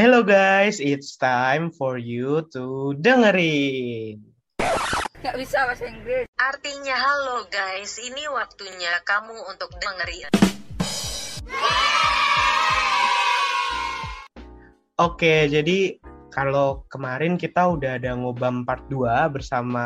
Hello guys, it's time for you to dengerin. Gak bisa bahasa Inggris. Artinya halo guys, ini waktunya kamu untuk dengerin. Oke, jadi kalau kemarin kita udah ada ngobam part 2 bersama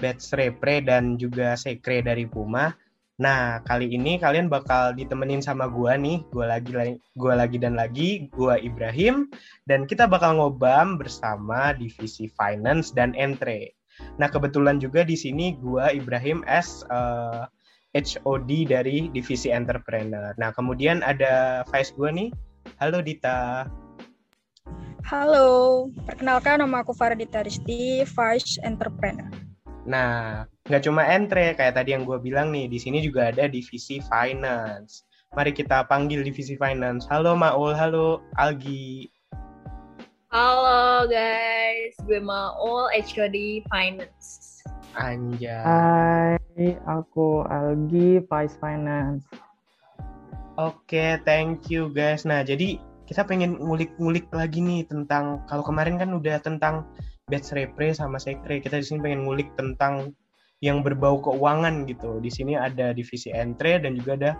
Batch Repre dan juga Sekre dari Puma. Nah, kali ini kalian bakal ditemenin sama gua nih, gua lagi gua lagi dan lagi, gua Ibrahim dan kita bakal ngobam bersama divisi finance dan entre. Nah, kebetulan juga di sini gua Ibrahim S uh, eh, HOD dari divisi entrepreneur. Nah, kemudian ada vice gua nih. Halo Dita. Halo, perkenalkan nama aku Faradita Risti, Vice Entrepreneur. Nah, nggak cuma entre kayak tadi yang gue bilang nih, di sini juga ada divisi finance. Mari kita panggil divisi finance. Halo Maul, halo Algi. Halo guys, gue Maul, HOD Finance. Anjay. Hai, aku Algi, Vice Finance. Oke, okay, thank you guys. Nah, jadi kita pengen ngulik-ngulik lagi nih tentang kalau kemarin kan udah tentang batch repre sama sekre kita di sini pengen ngulik tentang yang berbau keuangan gitu di sini ada divisi entre dan juga ada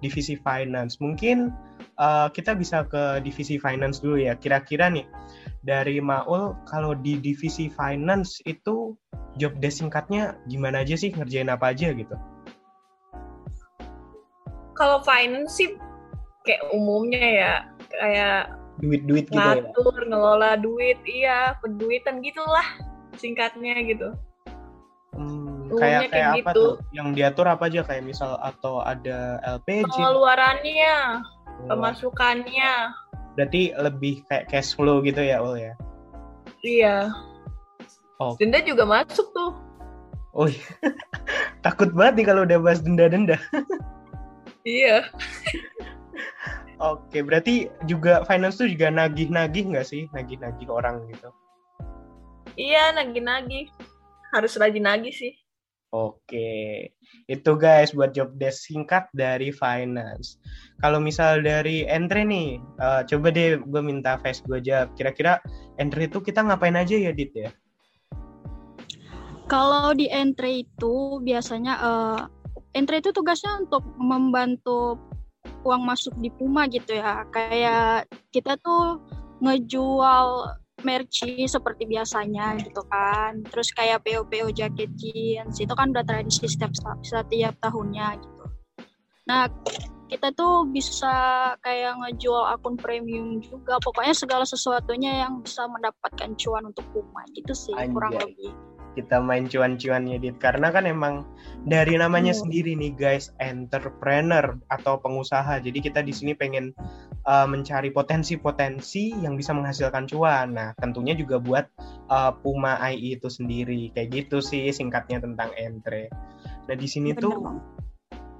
divisi finance mungkin uh, kita bisa ke divisi finance dulu ya kira-kira nih dari Maul kalau di divisi finance itu job desk singkatnya gimana aja sih ngerjain apa aja gitu kalau finance sih kayak umumnya ya kayak duit-duit gitu ya? ngatur, ya? ngelola duit, iya, penduitan gitulah singkatnya gitu. Hmm, kayak kayak, kayak apa gitu. tuh? Yang diatur apa aja kayak misal atau ada LPG? Pengeluarannya, oh. pemasukannya. Berarti lebih kayak cash flow gitu ya, Ul ya? Iya. Oh. Denda juga masuk tuh. Oh iya. Takut banget nih kalau udah bahas denda-denda. iya. Oke, berarti juga finance tuh juga nagih-nagih nggak sih? Nagih-nagih orang gitu? Iya, nagih-nagih. Harus rajin nagih sih. Oke, itu guys buat job desk singkat dari finance. Kalau misal dari entry nih, uh, coba deh gue minta face gue aja. Kira-kira entry itu kita ngapain aja ya, Dit ya? Kalau di entry itu biasanya uh, entry itu tugasnya untuk membantu uang masuk di Puma gitu ya. Kayak kita tuh ngejual merci seperti biasanya gitu kan. Terus kayak PO-PO jaket jeans itu kan udah tradisi setiap setiap tahunnya gitu. Nah, kita tuh bisa kayak ngejual akun premium juga. Pokoknya segala sesuatunya yang bisa mendapatkan cuan untuk Puma gitu sih Anjay. kurang lebih kita main cuan-cuannya dit karena kan emang dari namanya hmm. sendiri nih guys entrepreneur atau pengusaha. Jadi kita di sini pengen uh, mencari potensi-potensi yang bisa menghasilkan cuan. Nah tentunya juga buat uh, Puma AI itu sendiri. Kayak gitu sih singkatnya tentang entre. Nah di sini tuh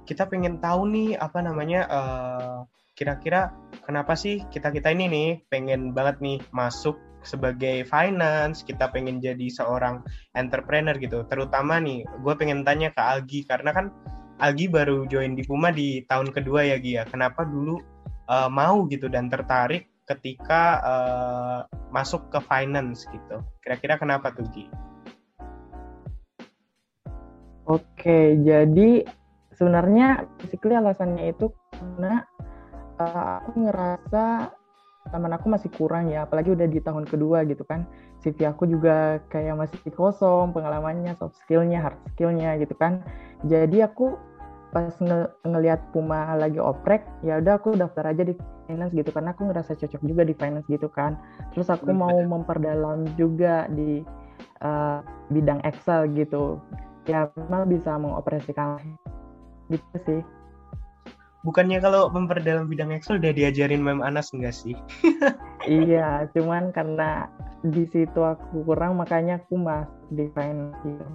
kita pengen tahu nih apa namanya uh, kira-kira kenapa sih kita kita ini nih pengen banget nih masuk sebagai finance kita pengen jadi seorang entrepreneur gitu terutama nih gue pengen tanya ke Algi karena kan Algi baru join di Puma di tahun kedua ya Gia ya. kenapa dulu uh, mau gitu dan tertarik ketika uh, masuk ke finance gitu kira-kira kenapa tuh Gi? Oke jadi sebenarnya basically alasannya itu karena uh, aku ngerasa teman aku masih kurang ya apalagi udah di tahun kedua gitu kan. CV aku juga kayak masih kosong pengalamannya soft skillnya hard skillnya gitu kan. Jadi aku pas nge ngelihat Puma lagi oprek ya udah aku daftar aja di finance gitu karena aku ngerasa cocok juga di finance gitu kan. Terus aku mau memperdalam juga di uh, bidang Excel gitu. Ya bisa mengoperasikan gitu sih bukannya kalau memperdalam bidang Excel udah diajarin Mem Anas enggak sih? iya, cuman karena di situ aku kurang makanya aku masuk di finance gitu.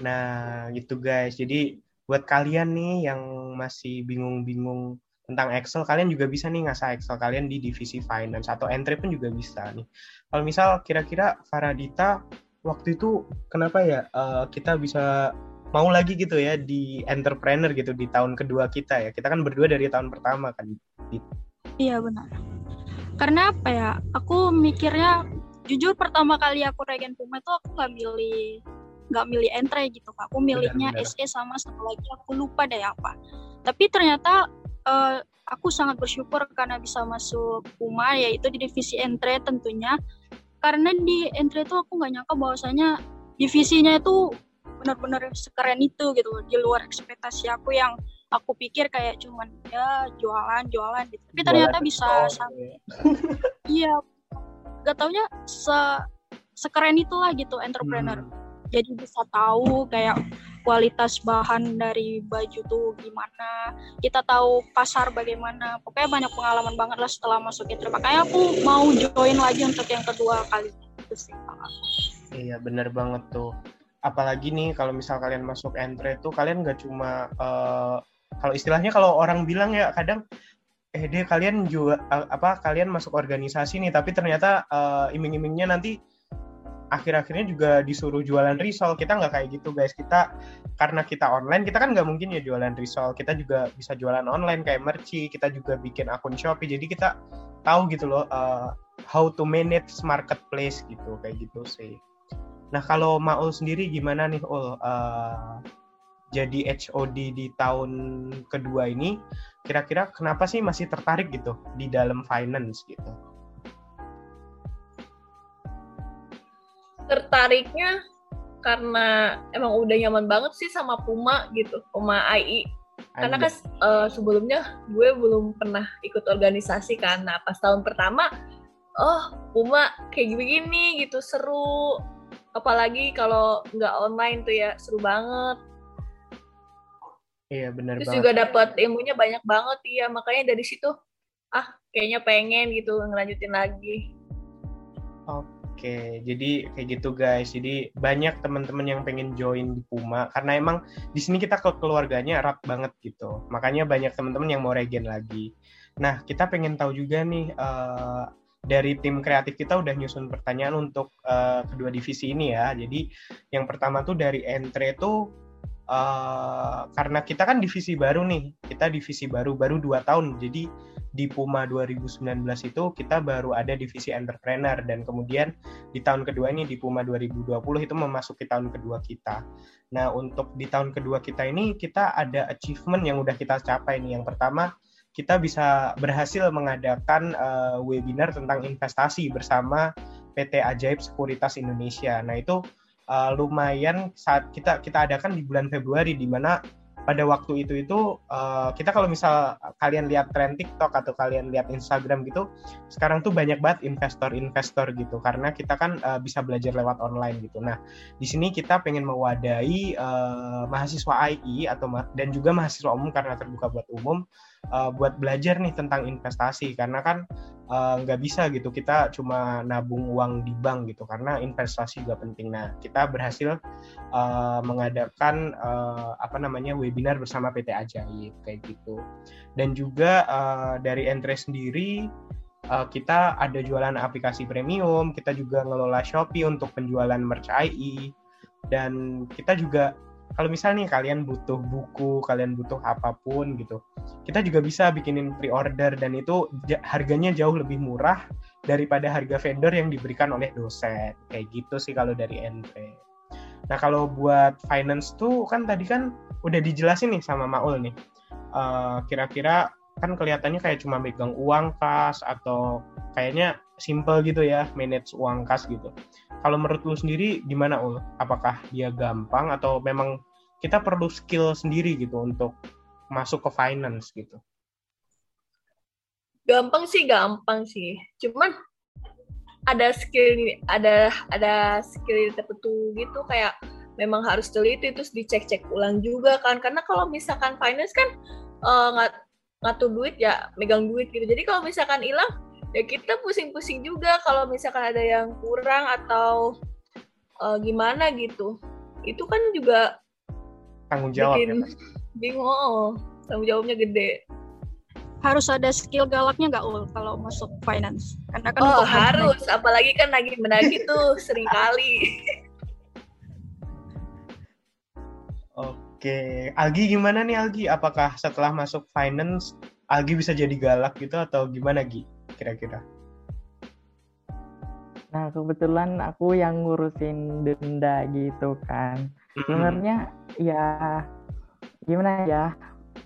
Nah, gitu guys. Jadi buat kalian nih yang masih bingung-bingung tentang Excel, kalian juga bisa nih ngasah Excel kalian di divisi finance atau entry pun juga bisa nih. Kalau misal kira-kira Faradita waktu itu kenapa ya uh, kita bisa mau lagi gitu ya di entrepreneur gitu di tahun kedua kita ya. Kita kan berdua dari tahun pertama kan. Iya benar. karena apa ya aku mikirnya jujur pertama kali aku regen Puma itu aku nggak milih nggak milih entry gitu kak aku milihnya Benar, benar. SE sama satu lagi aku lupa deh apa tapi ternyata eh, aku sangat bersyukur karena bisa masuk Puma yaitu di divisi entry tentunya karena di entry itu aku nggak nyangka bahwasanya divisinya itu benar-benar sekeren itu gitu di luar ekspektasi aku yang aku pikir kayak cuman ya jualan jualan gitu tapi ternyata Jualan bisa Oh, sampai iya. iya gak taunya se sekeren itulah gitu entrepreneur Hmm. jadi bisa tahu kayak kualitas bahan dari baju tuh gimana kita tahu pasar bagaimana pokoknya banyak pengalaman banget lah setelah masuk itu makanya aku mau join lagi untuk yang kedua kali itu sih kalau aku. Iya bener banget tuh. Apalagi nih kalau misal kalian masuk entry tuh kalian nggak cuma eh, kalau istilahnya kalau orang bilang ya kadang eh deh kalian juga eh, apa kalian masuk organisasi nih tapi ternyata eh, iming-imingnya nanti akhir-akhirnya juga disuruh jualan risol. Kita nggak kayak gitu guys. Kita karena kita online kita kan nggak mungkin ya jualan risol. Kita juga bisa jualan online kayak merci kita juga bikin akun shopee. Jadi kita tahu gitu loh eh, how to manage marketplace gitu kayak gitu sih Nah kalau Maul sendiri gimana nih Ul? Eh, jadi HOD di tahun kedua ini, kira-kira kenapa sih masih tertarik gitu di dalam finance gitu? tertariknya karena emang udah nyaman banget sih sama Puma gitu, Puma IE. Karena kan eh, sebelumnya gue belum pernah ikut organisasi kan. Nah, pas tahun pertama, oh Puma kayak gini gitu seru. Apalagi kalau nggak online tuh ya seru banget. Iya benar Terus banget. juga dapat ilmunya banyak banget iya. Makanya dari situ ah kayaknya pengen gitu ngelanjutin lagi. Oke, jadi kayak gitu guys. Jadi banyak teman-teman yang pengen join di Puma karena emang di sini kita ke keluarganya erat banget gitu. Makanya banyak teman-teman yang mau regen lagi. Nah, kita pengen tahu juga nih eh, dari tim kreatif kita udah nyusun pertanyaan untuk eh, kedua divisi ini ya. Jadi yang pertama tuh dari Entre tuh eh, karena kita kan divisi baru nih, kita divisi baru baru dua tahun. Jadi di Puma 2019 itu kita baru ada divisi entrepreneur dan kemudian di tahun kedua ini di Puma 2020 itu memasuki tahun kedua kita. Nah, untuk di tahun kedua kita ini kita ada achievement yang udah kita capai nih. Yang pertama, kita bisa berhasil mengadakan eh, webinar tentang investasi bersama PT Ajaib Sekuritas Indonesia. Nah, itu eh, lumayan saat kita kita adakan di bulan Februari di mana pada waktu itu itu eh, kita kalau misal kalian lihat tren TikTok atau kalian lihat Instagram gitu sekarang tuh banyak banget investor-investor gitu karena kita kan eh, bisa belajar lewat online gitu. Nah, di sini kita pengen mewadahi eh, mahasiswa AI atau ma- dan juga mahasiswa umum karena terbuka buat umum eh, buat belajar nih tentang investasi karena kan eh, nggak bisa gitu kita cuma nabung uang di bank gitu karena investasi juga penting. Nah, kita berhasil eh, mengadakan eh, apa namanya webinar bersama PT Ajaib kayak gitu. Dan juga eh, dari Entre sendiri eh, kita ada jualan aplikasi premium, kita juga ngelola Shopee untuk penjualan merch AI dan kita juga kalau misalnya nih kalian butuh buku, kalian butuh apa pun gitu, kita juga bisa bikinin pre-order dan itu harganya jauh lebih murah daripada harga vendor yang diberikan oleh dosen. Kayak gitu sih kalau dari Entre. Nah kalau buat finance tuh kan tadi kan udah dijelasin nih sama Maul nih. Eh, Kira-kira kan kelihatannya kayak cuma megang uang kas atau kayaknya simple gitu ya manage uang kas gitu. Kalau menurut lu sendiri gimana ul? Apakah dia gampang atau memang kita perlu skill sendiri gitu untuk masuk ke finance gitu? Gampang sih gampang sih. Cuman ada skill ada ada skill tertentu gitu kayak memang harus teliti terus dicek-cek ulang juga kan karena kalau misalkan finance kan eh, ngat ngatur duit ya megang duit gitu jadi kalau misalkan hilang ya kita pusing-pusing juga kalau misalkan ada yang kurang atau eh, gimana gitu itu kan juga Tanggung jawab ya. bikin bingung oh, tanggung jawabnya gede harus ada skill galaknya nggak ul kalau masuk finance karena kan oh harus apalagi kan lagi menagih tuh sering kali Oke, Algi gimana nih Algi? Apakah setelah masuk finance Algi bisa jadi galak gitu atau gimana Gi? Kira-kira? Nah, kebetulan aku yang ngurusin denda gitu kan. Sebenarnya ya gimana ya?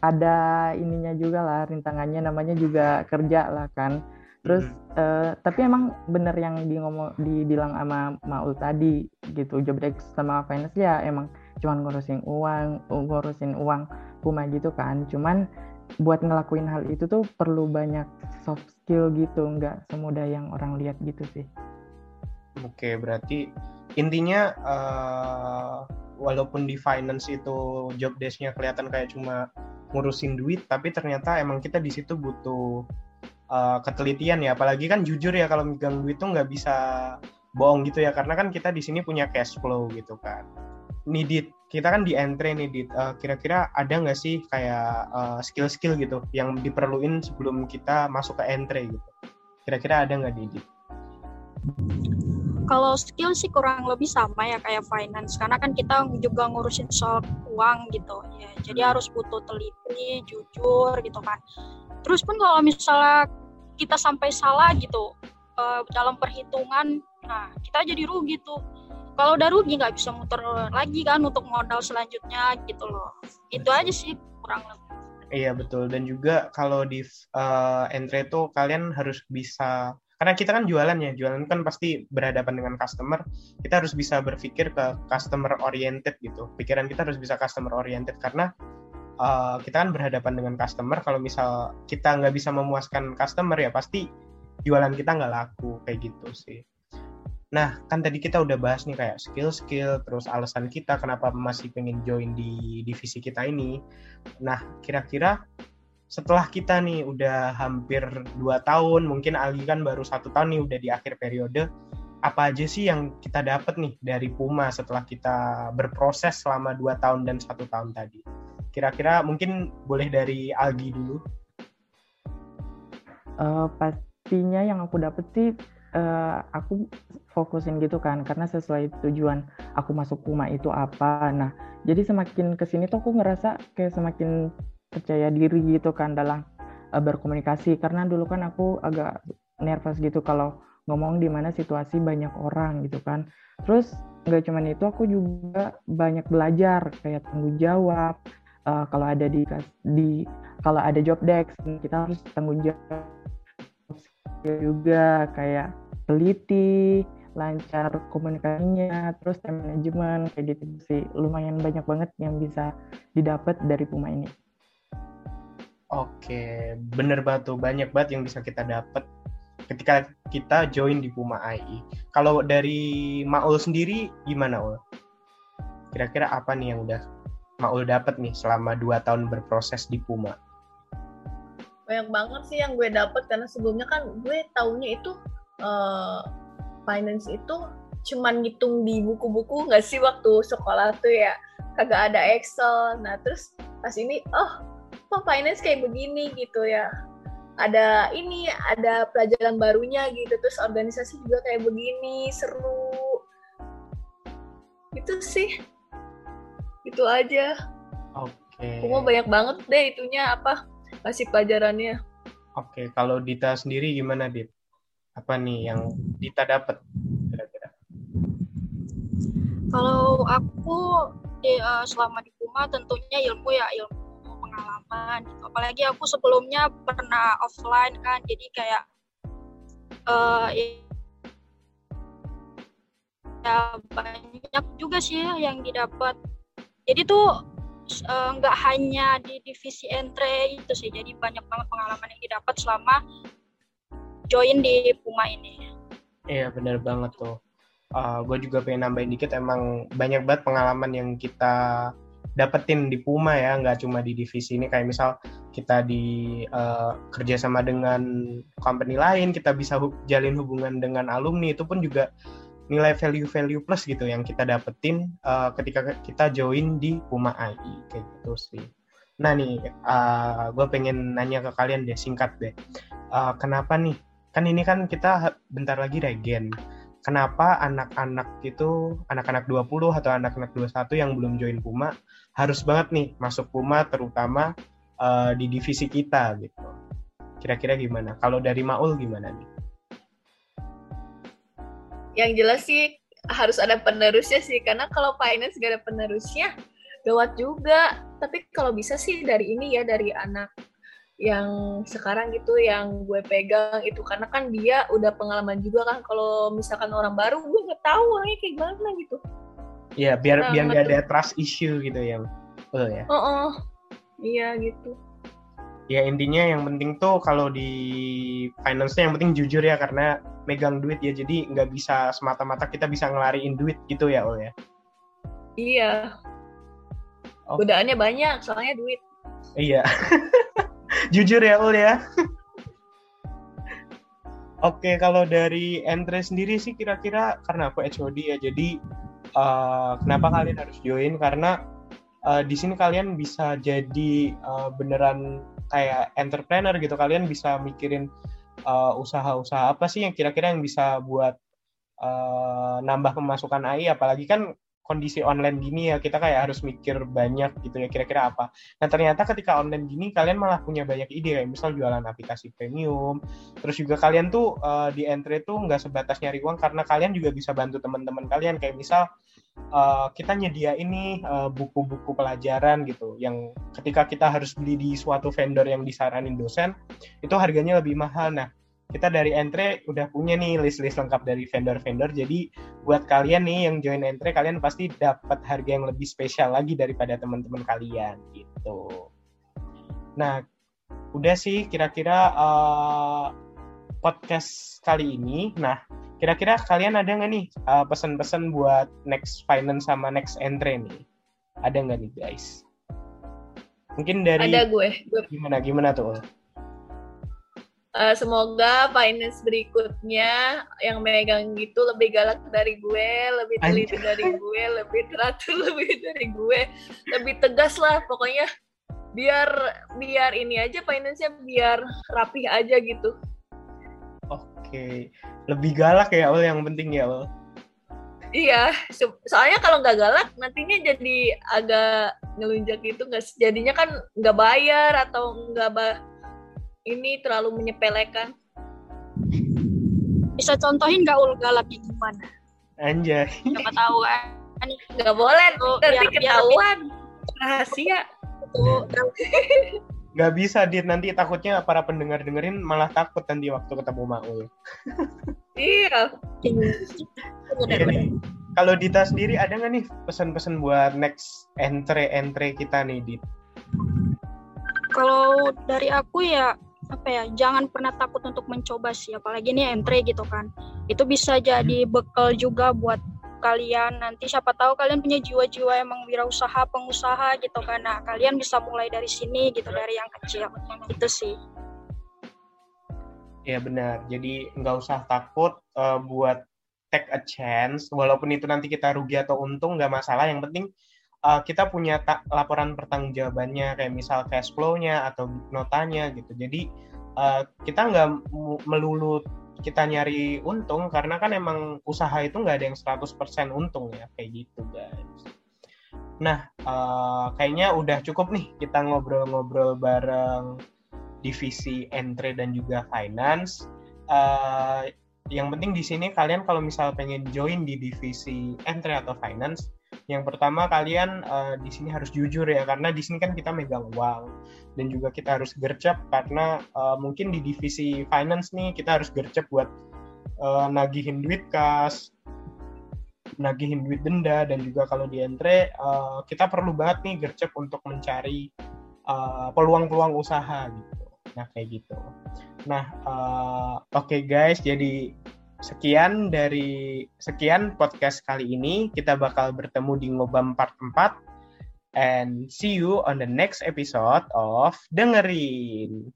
Ada ininya juga lah rintangannya namanya juga kerja lah kan. Terus uh, tapi emang bener yang di ngomong dibilang sama Maul tadi gitu job desk sama finance ya emang cuman ngurusin uang, ngurusin uang Puma gitu kan. Cuman buat ngelakuin hal itu tuh perlu banyak soft skill gitu, nggak semudah yang orang lihat gitu sih. Oke, berarti intinya uh, walaupun di finance itu job desk-nya kelihatan kayak cuma ngurusin duit, tapi ternyata emang kita di situ butuh uh, ketelitian ya. Apalagi kan jujur ya kalau megang duit tuh nggak bisa bohong gitu ya, karena kan kita di sini punya cash flow gitu kan. Nidit, kita kan di entry nih, Dit. Uh, kira-kira ada nggak sih kayak skill-skill uh, gitu yang diperluin sebelum kita masuk ke entry gitu? Kira-kira ada nggak, Dit? kalau skill sih kurang lebih sama ya kayak finance karena kan kita juga ngurusin soal uang gitu ya jadi hmm. harus butuh teliti jujur gitu kan terus pun kalau misalnya kita sampai salah gitu uh, dalam perhitungan nah kita jadi rugi tuh kalau udah rugi nggak bisa muter lagi kan untuk modal selanjutnya gitu loh. Itu aja sih kurang lebih. Iya betul. Dan juga kalau di uh, entry itu kalian harus bisa karena kita kan jualan ya. Jualan kan pasti berhadapan dengan customer. Kita harus bisa berpikir ke customer oriented gitu. Pikiran kita harus bisa customer oriented karena uh, kita kan berhadapan dengan customer. Kalau misal kita nggak bisa memuaskan customer ya pasti jualan kita nggak laku kayak gitu sih Nah, kan tadi kita udah bahas nih kayak skill-skill, terus alasan kita kenapa masih pengen join di divisi kita ini. Nah, kira-kira setelah kita nih udah hampir dua tahun, mungkin Ali kan baru satu tahun nih udah di akhir periode, apa aja sih yang kita dapat nih dari Puma setelah kita berproses selama dua tahun dan satu tahun tadi? Kira-kira mungkin boleh dari Algi dulu. Uh, pastinya yang aku dapet sih uh, aku fokusin gitu kan karena sesuai tujuan aku masuk Puma itu apa. Nah, jadi semakin ke sini tuh aku ngerasa kayak semakin percaya diri gitu kan dalam uh, berkomunikasi. Karena dulu kan aku agak nervous gitu kalau ngomong di mana situasi banyak orang gitu kan. Terus nggak cuman itu aku juga banyak belajar kayak tanggung jawab uh, kalau ada di di kalau ada job desk kita harus tanggung jawab juga kayak teliti lancar komunikasinya terus time management kayak gitu sih lumayan banyak banget yang bisa didapat dari Puma ini Oke, bener banget tuh banyak banget yang bisa kita dapat ketika kita join di Puma AI. Kalau dari Maul sendiri gimana Ul? Kira-kira apa nih yang udah Maul dapat nih selama 2 tahun berproses di Puma? Banyak banget sih yang gue dapat karena sebelumnya kan gue taunya itu uh, finance itu cuman ngitung di buku-buku nggak sih waktu sekolah tuh ya? Kagak ada Excel. Nah terus pas ini oh kok finance kayak begini? gitu ya. Ada ini ada pelajaran barunya gitu. Terus organisasi juga kayak begini seru. Itu sih. Itu aja. Oke. Okay. mau banyak banget deh itunya apa kasih pelajarannya oke okay. kalau Dita sendiri gimana Dit apa nih yang Dita dapat kira-kira kalau aku di, uh, selama di Puma tentunya ilmu ya ilmu pengalaman gitu. Apalagi aku sebelumnya pernah offline kan, jadi kayak uh, ya banyak juga sih yang didapat. Jadi tuh nggak uh, hanya di divisi entry itu sih, jadi banyak banget pengalaman yang didapat selama join di Puma ini. Iya benar banget tuh. Uh, gue juga pengen nambahin dikit emang banyak banget pengalaman yang kita dapetin di Puma ya nggak cuma di divisi ini kayak misal kita di uh, kerjasama dengan company lain kita bisa hu jalin hubungan dengan alumni itu pun juga nilai value-value plus gitu yang kita dapetin uh, ketika kita join di Puma AI kayak gitu sih. Nah nih, uh, gue pengen nanya ke kalian deh singkat deh, uh, kenapa nih? Kan ini kan kita bentar lagi regen kenapa anak-anak itu anak-anak 20 atau anak-anak 21 yang belum join Puma harus banget nih masuk Puma terutama uh, di divisi kita gitu. Kira-kira gimana? Kalau dari Maul gimana nih? Yang jelas sih harus ada penerusnya sih karena kalau finance gak ada penerusnya gawat juga tapi kalau bisa sih dari ini ya dari anak yang sekarang gitu yang gue pegang itu karena kan dia udah pengalaman juga kan kalau misalkan orang baru gue nggak tahu orangnya kayak gimana gitu Iya, biar nah, biar nggak ada trust issue gitu ya. Oh ya. Oh, oh. iya gitu. Ya intinya yang penting tuh kalau di finance-nya yang penting jujur ya karena megang duit ya jadi nggak bisa semata-mata kita bisa ngelariin duit gitu ya oh ya. Iya. Oh. Godaannya banyak soalnya duit. Iya. jujur ya ul ya. Oke, kalau dari Entre sendiri sih kira-kira karena aku HOD ya, jadi uh, kenapa kalian harus join? Karena uh, di sini kalian bisa jadi uh, beneran kayak entrepreneur gitu, kalian bisa mikirin usaha-usaha uh, apa sih yang kira-kira yang bisa buat uh, nambah pemasukan AI, apalagi kan kondisi online gini ya kita kayak harus mikir banyak gitu ya kira-kira apa. Nah ternyata ketika online gini kalian malah punya banyak ide kayak misal jualan aplikasi premium. Terus juga kalian tuh uh, di entry tuh nggak sebatas nyari uang karena kalian juga bisa bantu teman-teman kalian kayak misal uh, kita nyedia ini uh, buku-buku pelajaran gitu yang ketika kita harus beli di suatu vendor yang disaranin dosen itu harganya lebih mahal. Nah kita dari Entre udah punya nih list-list lengkap dari vendor-vendor. Jadi buat kalian nih yang join Entre, kalian pasti dapat harga yang lebih spesial lagi daripada teman-teman kalian gitu. Nah, udah sih kira-kira uh, podcast kali ini. Nah, kira-kira kalian ada nggak nih uh, pesan-pesan buat next finance sama next Entre nih? Ada nggak nih guys? Mungkin dari ada gue. Gimana gimana tuh? Uh, semoga finance berikutnya yang megang gitu lebih galak dari gue, lebih teliti dari gue, lebih teratur lebih dari gue, lebih tegas lah pokoknya biar biar ini aja finance-nya biar rapih aja gitu. Oke, lebih galak ya Ul yang penting ya Ul. Iya, so soalnya kalau nggak galak nantinya jadi agak ngelunjak gitu nggak jadinya kan nggak bayar atau nggak ba ini terlalu menyepelekan. Bisa contohin gak ul galaknya gimana? Anjay. Siapa tahu kan? Gak boleh, oh, nanti biar, ketahuan. Rahasia. Gak bisa, Dit. Nanti takutnya para pendengar dengerin malah takut nanti waktu ketemu Maul. iya. Jadi, kalau Dita sendiri ada nggak nih pesan-pesan buat next entry-entry kita nih, Dit? Kalau dari aku ya apa ya jangan pernah takut untuk mencoba sih apalagi ini entry gitu kan. Itu bisa jadi bekal juga buat kalian. Nanti siapa tahu kalian punya jiwa-jiwa emang wirausaha pengusaha gitu kan. Nah kalian bisa mulai dari sini gitu dari yang kecil. Itu sih. Ya benar. Jadi nggak usah takut uh, buat take a chance. Walaupun itu nanti kita rugi atau untung nggak masalah. Yang penting uh, kita punya ta- laporan pertanggungjawabannya kayak misal cash flow-nya atau notanya gitu. Jadi uh, kita nggak melulu kita nyari untung karena kan emang usaha itu nggak ada yang 100% untung ya kayak gitu guys. Nah, uh, kayaknya udah cukup nih kita ngobrol-ngobrol bareng divisi entry dan juga finance. Uh, yang penting di sini kalian kalau misal pengen join di divisi entry atau finance, yang pertama kalian uh, di sini harus jujur ya karena di sini kan kita megang uang dan juga kita harus gercep karena uh, mungkin di divisi finance nih kita harus gercep buat uh, nagihin duit kas, nagihin duit denda dan juga kalau di entre uh, kita perlu banget nih gercep untuk mencari peluang-peluang uh, usaha gitu. Nah kayak gitu. Nah uh, oke okay guys jadi sekian dari sekian podcast kali ini. Kita bakal bertemu di Ngobam Part 4 and see you on the next episode of Dengerin.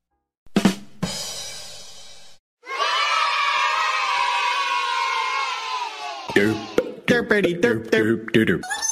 Derp, derp, derp, derp, derp, derp.